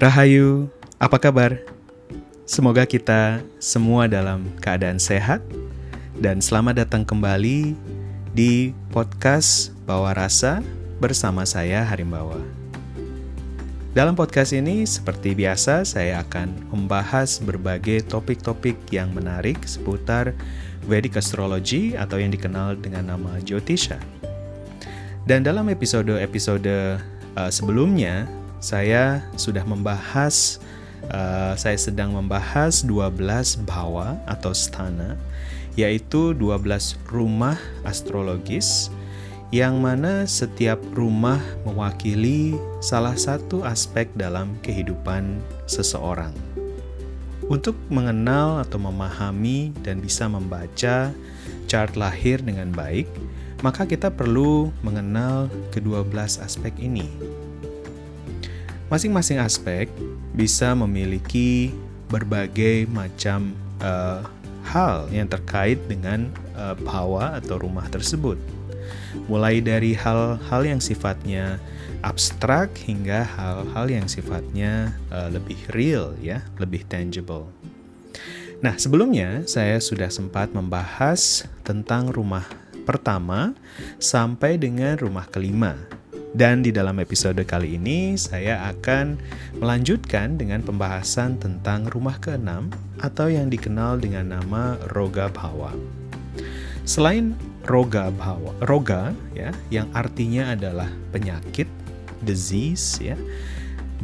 Rahayu, apa kabar? Semoga kita semua dalam keadaan sehat dan selamat datang kembali di podcast Bawa Rasa bersama saya Harimbawa. Dalam podcast ini seperti biasa saya akan membahas berbagai topik-topik yang menarik seputar Vedic Astrology atau yang dikenal dengan nama Jyotisha. Dan dalam episode-episode uh, sebelumnya saya sudah membahas uh, saya sedang membahas 12 bawa atau stana yaitu 12 rumah astrologis yang mana setiap rumah mewakili salah satu aspek dalam kehidupan seseorang. Untuk mengenal atau memahami dan bisa membaca chart lahir dengan baik, maka kita perlu mengenal kedua belas aspek ini. Masing-masing aspek bisa memiliki berbagai macam uh, hal yang terkait dengan uh, atau rumah tersebut. Mulai dari hal-hal yang sifatnya abstrak hingga hal-hal yang sifatnya uh, lebih real ya, lebih tangible. Nah, sebelumnya saya sudah sempat membahas tentang rumah pertama sampai dengan rumah kelima. Dan di dalam episode kali ini saya akan melanjutkan dengan pembahasan tentang rumah keenam atau yang dikenal dengan nama Roga Bhawa. Selain Roga Bhawa, Roga ya yang artinya adalah penyakit, disease ya.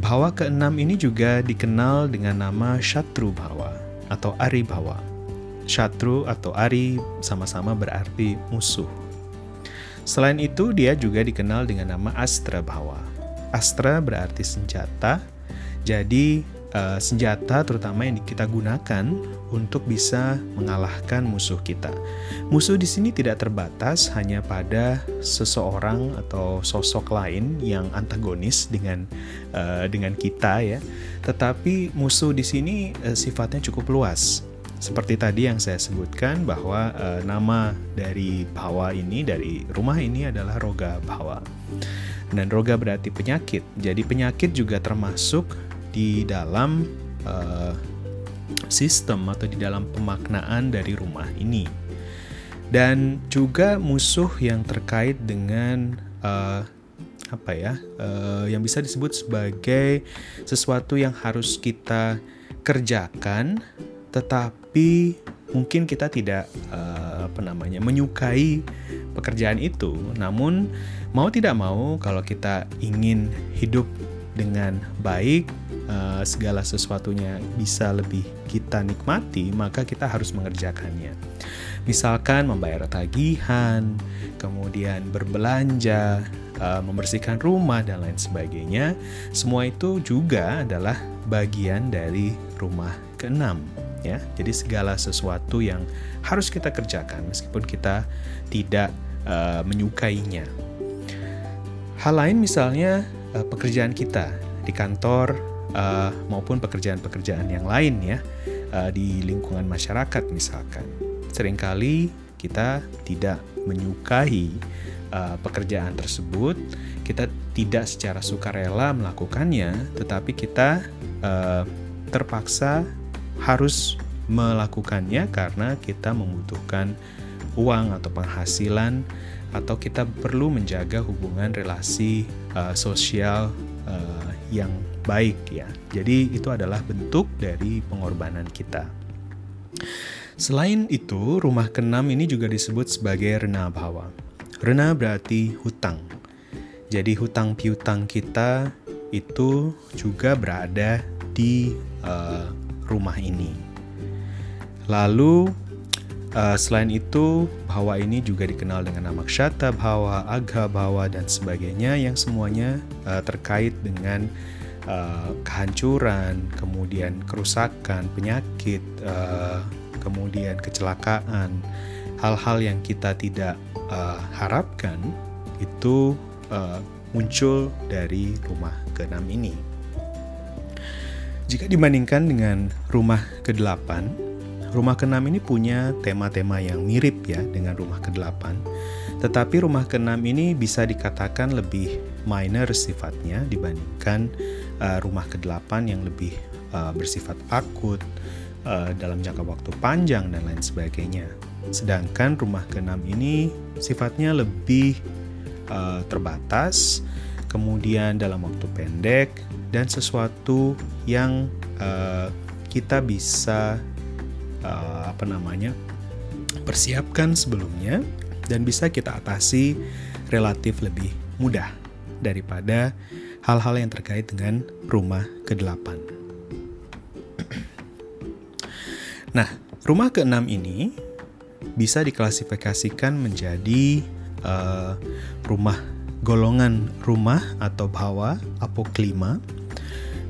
Bhawa keenam ini juga dikenal dengan nama Shatru Bhawa atau Ari Bhawa. Shatru atau Ari sama-sama berarti musuh. Selain itu, dia juga dikenal dengan nama Astra Bhawa. Astra berarti senjata, jadi uh, senjata terutama yang kita gunakan untuk bisa mengalahkan musuh kita. Musuh di sini tidak terbatas hanya pada seseorang atau sosok lain yang antagonis dengan uh, dengan kita ya, tetapi musuh di sini uh, sifatnya cukup luas seperti tadi yang saya sebutkan bahwa e, nama dari Bhawa ini dari rumah ini adalah Roga Bhawa. Dan Roga berarti penyakit. Jadi penyakit juga termasuk di dalam e, sistem atau di dalam pemaknaan dari rumah ini. Dan juga musuh yang terkait dengan e, apa ya, uh, yang bisa disebut sebagai sesuatu yang harus kita kerjakan tetapi mungkin kita tidak uh, apa namanya menyukai pekerjaan itu. Namun mau tidak mau kalau kita ingin hidup dengan baik uh, segala sesuatunya bisa lebih kita nikmati, maka kita harus mengerjakannya. Misalkan membayar tagihan, kemudian berbelanja, uh, membersihkan rumah dan lain sebagainya. Semua itu juga adalah bagian dari rumah keenam ya. Jadi segala sesuatu yang harus kita kerjakan meskipun kita tidak uh, menyukainya. Hal lain misalnya uh, pekerjaan kita di kantor uh, maupun pekerjaan-pekerjaan yang lain ya uh, di lingkungan masyarakat misalkan. Seringkali kita tidak menyukai uh, pekerjaan tersebut, kita tidak secara sukarela melakukannya, tetapi kita uh, terpaksa harus melakukannya karena kita membutuhkan uang atau penghasilan atau kita perlu menjaga hubungan relasi uh, sosial uh, yang baik ya. Jadi itu adalah bentuk dari pengorbanan kita. Selain itu, rumah keenam ini juga disebut sebagai rena bhawa. Rena berarti hutang. Jadi hutang piutang kita itu juga berada di uh, rumah ini. Lalu uh, selain itu bahwa ini juga dikenal dengan nama kshata bahwa, agha bahwa dan sebagainya yang semuanya uh, terkait dengan uh, kehancuran, kemudian kerusakan, penyakit, uh, kemudian kecelakaan, hal-hal yang kita tidak uh, harapkan itu uh, muncul dari rumah keenam ini. Jika dibandingkan dengan rumah ke-8, rumah ke-6 ini punya tema-tema yang mirip ya dengan rumah ke-8. Tetapi rumah ke-6 ini bisa dikatakan lebih minor sifatnya dibandingkan uh, rumah ke-8 yang lebih uh, bersifat akut uh, dalam jangka waktu panjang dan lain sebagainya. Sedangkan rumah ke-6 ini sifatnya lebih uh, terbatas, kemudian dalam waktu pendek dan sesuatu yang uh, kita bisa uh, apa namanya persiapkan sebelumnya dan bisa kita atasi relatif lebih mudah daripada hal-hal yang terkait dengan rumah ke-8. Nah, rumah ke-6 ini bisa diklasifikasikan menjadi uh, rumah golongan rumah atau bawa apoklima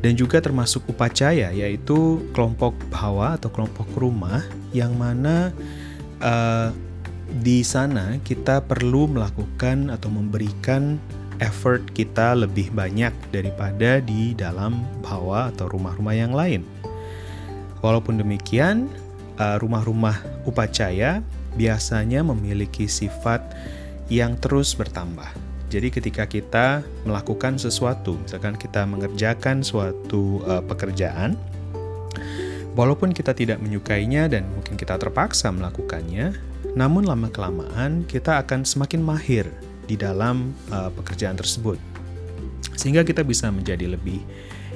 dan juga termasuk upacaya yaitu kelompok bawa atau kelompok rumah yang mana uh, di sana kita perlu melakukan atau memberikan effort kita lebih banyak daripada di dalam bawa atau rumah-rumah yang lain. Walaupun demikian, uh, rumah-rumah upacaya biasanya memiliki sifat yang terus bertambah. Jadi ketika kita melakukan sesuatu, misalkan kita mengerjakan suatu uh, pekerjaan, walaupun kita tidak menyukainya dan mungkin kita terpaksa melakukannya, namun lama-kelamaan kita akan semakin mahir di dalam uh, pekerjaan tersebut. Sehingga kita bisa menjadi lebih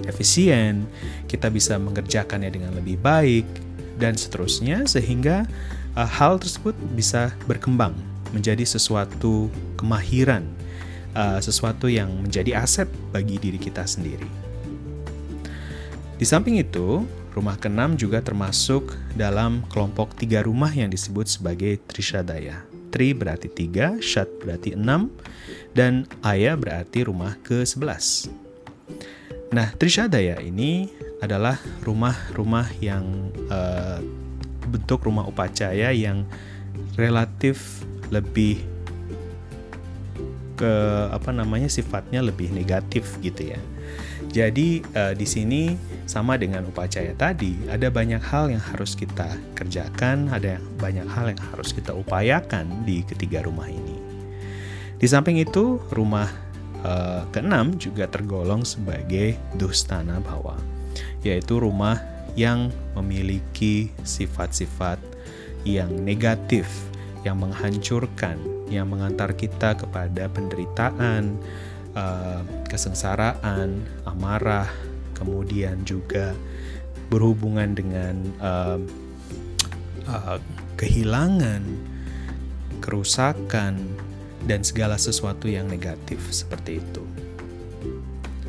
efisien, kita bisa mengerjakannya dengan lebih baik, dan seterusnya, sehingga uh, hal tersebut bisa berkembang menjadi sesuatu kemahiran uh, sesuatu yang menjadi aset bagi diri kita sendiri. Di samping itu, rumah keenam juga termasuk dalam kelompok tiga rumah yang disebut sebagai Trishadaya. Tri berarti tiga, Shat berarti enam, dan Aya berarti rumah ke-11. Nah, Trishadaya ini adalah rumah-rumah yang uh, bentuk rumah upacaya yang relatif lebih ke apa namanya sifatnya lebih negatif gitu ya. Jadi uh, di sini sama dengan upacaya tadi, ada banyak hal yang harus kita kerjakan, ada banyak hal yang harus kita upayakan di ketiga rumah ini. Di samping itu, rumah uh, keenam juga tergolong sebagai dustana bawa, yaitu rumah yang memiliki sifat-sifat yang negatif, yang menghancurkan, yang mengantar kita kepada penderitaan, uh, kesengsaraan, amarah, kemudian juga berhubungan dengan uh, uh, kehilangan, kerusakan, dan segala sesuatu yang negatif seperti itu.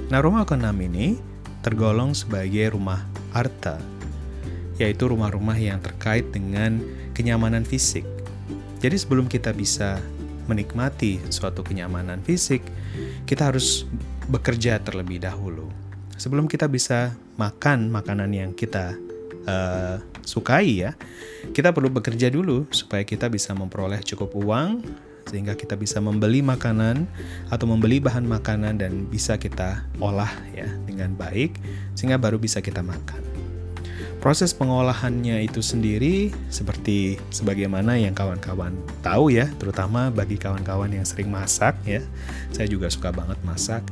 Nah, rumah keenam ini tergolong sebagai rumah arta, yaitu rumah-rumah yang terkait dengan kenyamanan fisik, jadi sebelum kita bisa menikmati suatu kenyamanan fisik, kita harus bekerja terlebih dahulu. Sebelum kita bisa makan makanan yang kita uh, sukai ya, kita perlu bekerja dulu supaya kita bisa memperoleh cukup uang sehingga kita bisa membeli makanan atau membeli bahan makanan dan bisa kita olah ya dengan baik sehingga baru bisa kita makan. Proses pengolahannya itu sendiri seperti sebagaimana yang kawan-kawan tahu ya, terutama bagi kawan-kawan yang sering masak ya. Saya juga suka banget masak.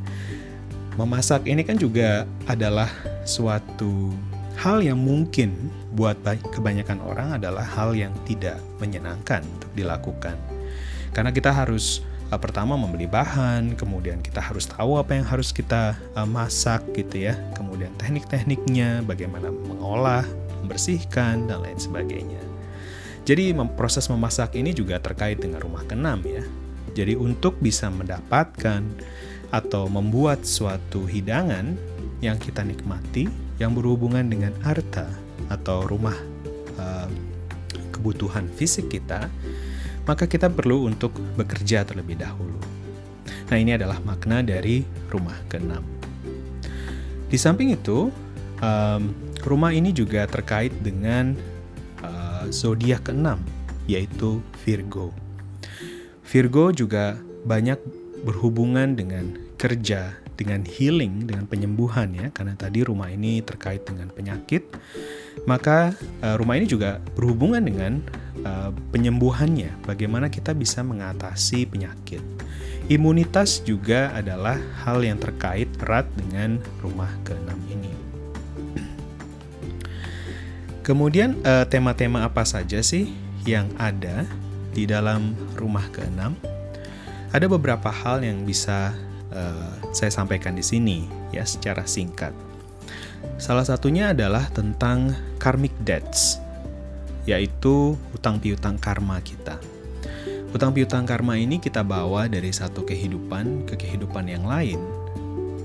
Memasak ini kan juga adalah suatu hal yang mungkin buat kebanyakan orang adalah hal yang tidak menyenangkan untuk dilakukan. Karena kita harus uh, pertama membeli bahan, kemudian kita harus tahu apa yang harus kita uh, masak gitu ya, kemudian teknik-tekniknya, bagaimana mengolah, membersihkan dan lain sebagainya. Jadi proses memasak ini juga terkait dengan rumah keenam ya. Jadi untuk bisa mendapatkan atau membuat suatu hidangan yang kita nikmati yang berhubungan dengan harta atau rumah uh, kebutuhan fisik kita, maka kita perlu untuk bekerja terlebih dahulu. Nah, ini adalah makna dari rumah keenam. Di samping itu, um, rumah ini juga terkait dengan uh, zodiak keenam, yaitu Virgo. Virgo juga banyak berhubungan dengan kerja, dengan healing, dengan penyembuhan ya, karena tadi rumah ini terkait dengan penyakit, maka uh, rumah ini juga berhubungan dengan uh, penyembuhannya, bagaimana kita bisa mengatasi penyakit Imunitas juga adalah hal yang terkait erat dengan rumah keenam ini. Kemudian eh, tema-tema apa saja sih yang ada di dalam rumah keenam? Ada beberapa hal yang bisa uh, saya sampaikan di sini ya secara singkat. Salah satunya adalah tentang karmic debts, yaitu hutang piutang karma kita. Hutang piutang karma ini kita bawa dari satu kehidupan ke kehidupan yang lain,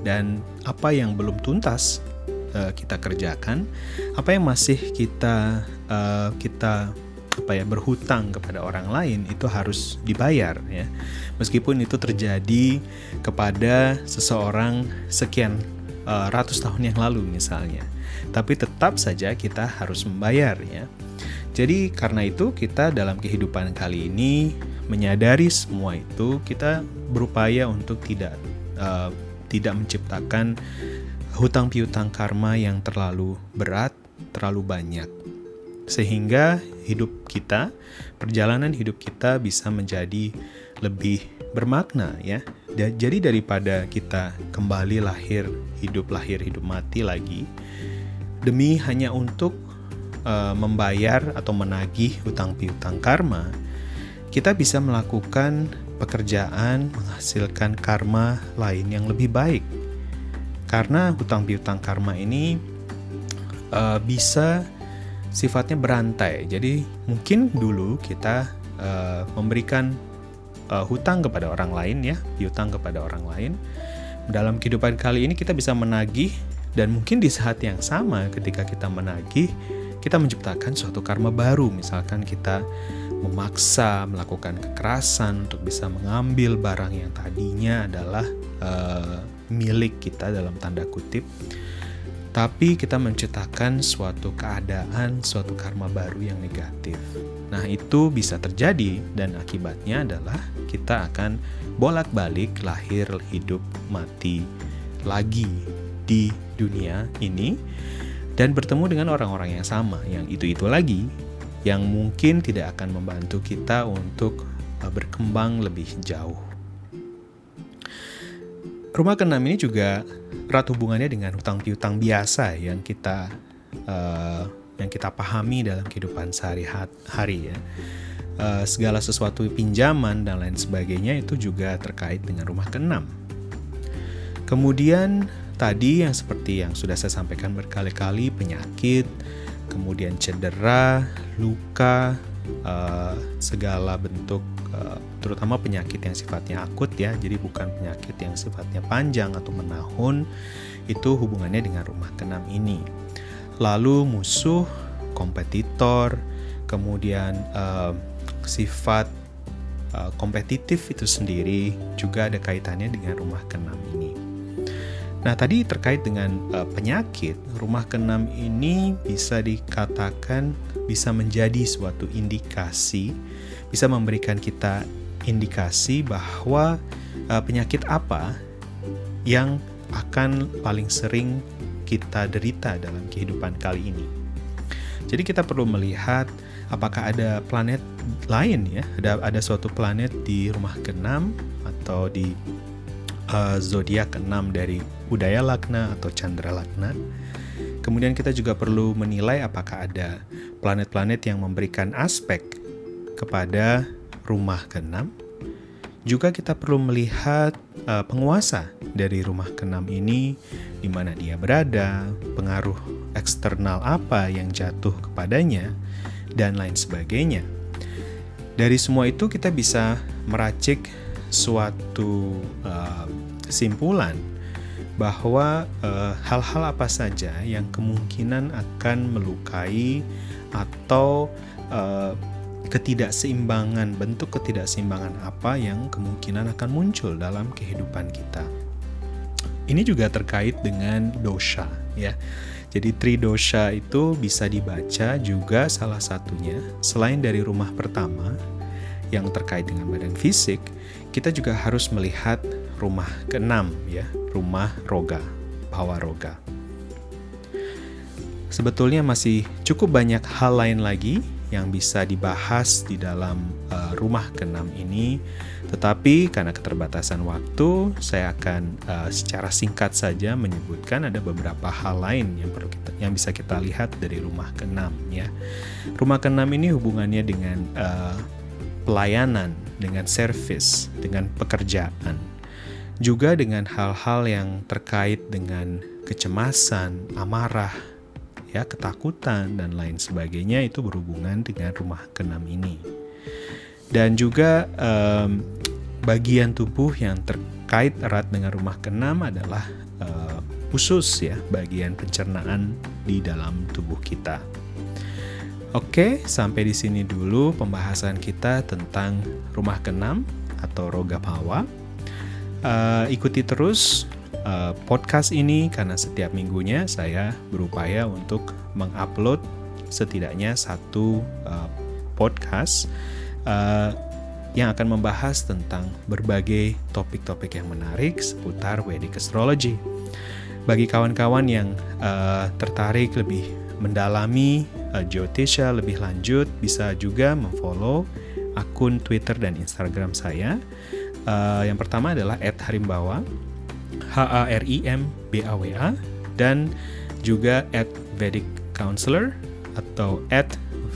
dan apa yang belum tuntas uh, kita kerjakan, apa yang masih kita uh, kita apa ya berhutang kepada orang lain itu harus dibayar ya. Meskipun itu terjadi kepada seseorang sekian uh, ratus tahun yang lalu misalnya. Tapi tetap saja kita harus membayar ya jadi karena itu kita dalam kehidupan kali ini menyadari semua itu kita berupaya untuk tidak uh, tidak menciptakan hutang piutang karma yang terlalu berat terlalu banyak sehingga hidup kita, perjalanan hidup kita bisa menjadi lebih bermakna ya. Jadi daripada kita kembali lahir, hidup lahir, hidup mati lagi demi hanya untuk uh, membayar atau menagih hutang piutang karma, kita bisa melakukan pekerjaan menghasilkan karma lain yang lebih baik. Karena hutang piutang karma ini uh, bisa sifatnya berantai. Jadi mungkin dulu kita uh, memberikan uh, hutang kepada orang lain ya, piutang kepada orang lain. Dalam kehidupan kali ini kita bisa menagih dan mungkin di saat yang sama ketika kita menagih, kita menciptakan suatu karma baru. Misalkan kita memaksa melakukan kekerasan untuk bisa mengambil barang yang tadinya adalah uh, milik kita dalam tanda kutip tapi kita menciptakan suatu keadaan, suatu karma baru yang negatif. Nah, itu bisa terjadi, dan akibatnya adalah kita akan bolak-balik lahir, hidup, mati lagi di dunia ini, dan bertemu dengan orang-orang yang sama, yang itu-itu lagi, yang mungkin tidak akan membantu kita untuk uh, berkembang lebih jauh. Rumah keenam ini juga erat hubungannya dengan hutang piutang biasa yang kita uh, yang kita pahami dalam kehidupan sehari-hari ya. Uh, segala sesuatu pinjaman dan lain sebagainya itu juga terkait dengan rumah keenam. Kemudian tadi yang seperti yang sudah saya sampaikan berkali-kali penyakit, kemudian cedera, luka, uh, segala bentuk uh, terutama penyakit yang sifatnya akut ya jadi bukan penyakit yang sifatnya panjang atau menahun itu hubungannya dengan rumah keenam ini. Lalu musuh kompetitor kemudian uh, sifat kompetitif itu sendiri juga ada kaitannya dengan rumah keenam ini Nah, tadi terkait dengan uh, penyakit, rumah keenam ini bisa dikatakan bisa menjadi suatu indikasi, bisa memberikan kita indikasi bahwa uh, penyakit apa yang akan paling sering kita derita dalam kehidupan kali ini. Jadi kita perlu melihat apakah ada planet lain ya, ada ada suatu planet di rumah keenam atau di uh, zodiak keenam dari Udaya Lagna atau Chandra Lagna. Kemudian kita juga perlu menilai apakah ada planet-planet yang memberikan aspek kepada rumah keenam. Juga kita perlu melihat uh, penguasa dari rumah keenam ini, di mana dia berada, pengaruh eksternal apa yang jatuh kepadanya, dan lain sebagainya. Dari semua itu kita bisa meracik suatu uh, kesimpulan bahwa eh, hal-hal uh, apa saja yang kemungkinan akan melukai atau uh, ketidakseimbangan bentuk ketidakseimbangan apa yang kemungkinan akan muncul dalam kehidupan kita. Ini juga terkait dengan dosa ya. Jadi tridosha itu bisa dibaca juga salah satunya selain dari rumah pertama yang terkait dengan badan fisik, kita juga harus melihat rumah keenam ya, rumah roga, bawa roga. Sebetulnya masih cukup banyak hal lain lagi yang bisa dibahas di dalam uh, rumah keenam ini, Tetapi karena keterbatasan waktu, saya akan uh, secara singkat saja menyebutkan ada beberapa hal lain yang perlu kita yang bisa kita lihat dari rumah keenam ya. Rumah keenam ini hubungannya dengan uh, pelayanan, dengan service, dengan pekerjaan. Juga dengan hal-hal yang terkait dengan kecemasan, amarah, ya, ketakutan dan lain sebagainya itu berhubungan dengan rumah keenam ini dan juga um, bagian tubuh yang terkait erat dengan rumah keenam adalah uh, usus ya bagian pencernaan di dalam tubuh kita. Oke, sampai di sini dulu pembahasan kita tentang rumah keenam atau roga pawa. Uh, ikuti terus uh, podcast ini karena setiap minggunya saya berupaya untuk mengupload setidaknya satu uh, podcast uh, yang akan membahas tentang berbagai topik-topik yang menarik seputar Vedic Astrology. Bagi kawan-kawan yang uh, tertarik lebih mendalami uh, Jyotisha lebih lanjut, bisa juga memfollow akun Twitter dan Instagram saya. Uh, yang pertama adalah @harimbawa, H A R I M B A W A, dan juga @vedic counselor atau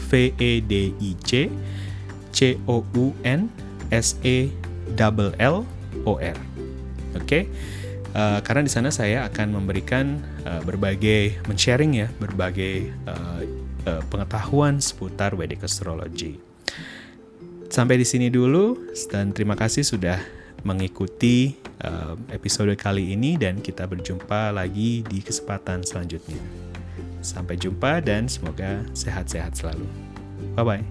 V E D I C C O U N S E L L O R. Oke. Okay? Uh, karena di sana saya akan memberikan uh, berbagai men-sharing ya, berbagai uh, uh, pengetahuan seputar Vedic astrology. Sampai di sini dulu dan terima kasih sudah mengikuti uh, episode kali ini dan kita berjumpa lagi di kesempatan selanjutnya. Sampai jumpa dan semoga sehat-sehat selalu. Bye bye.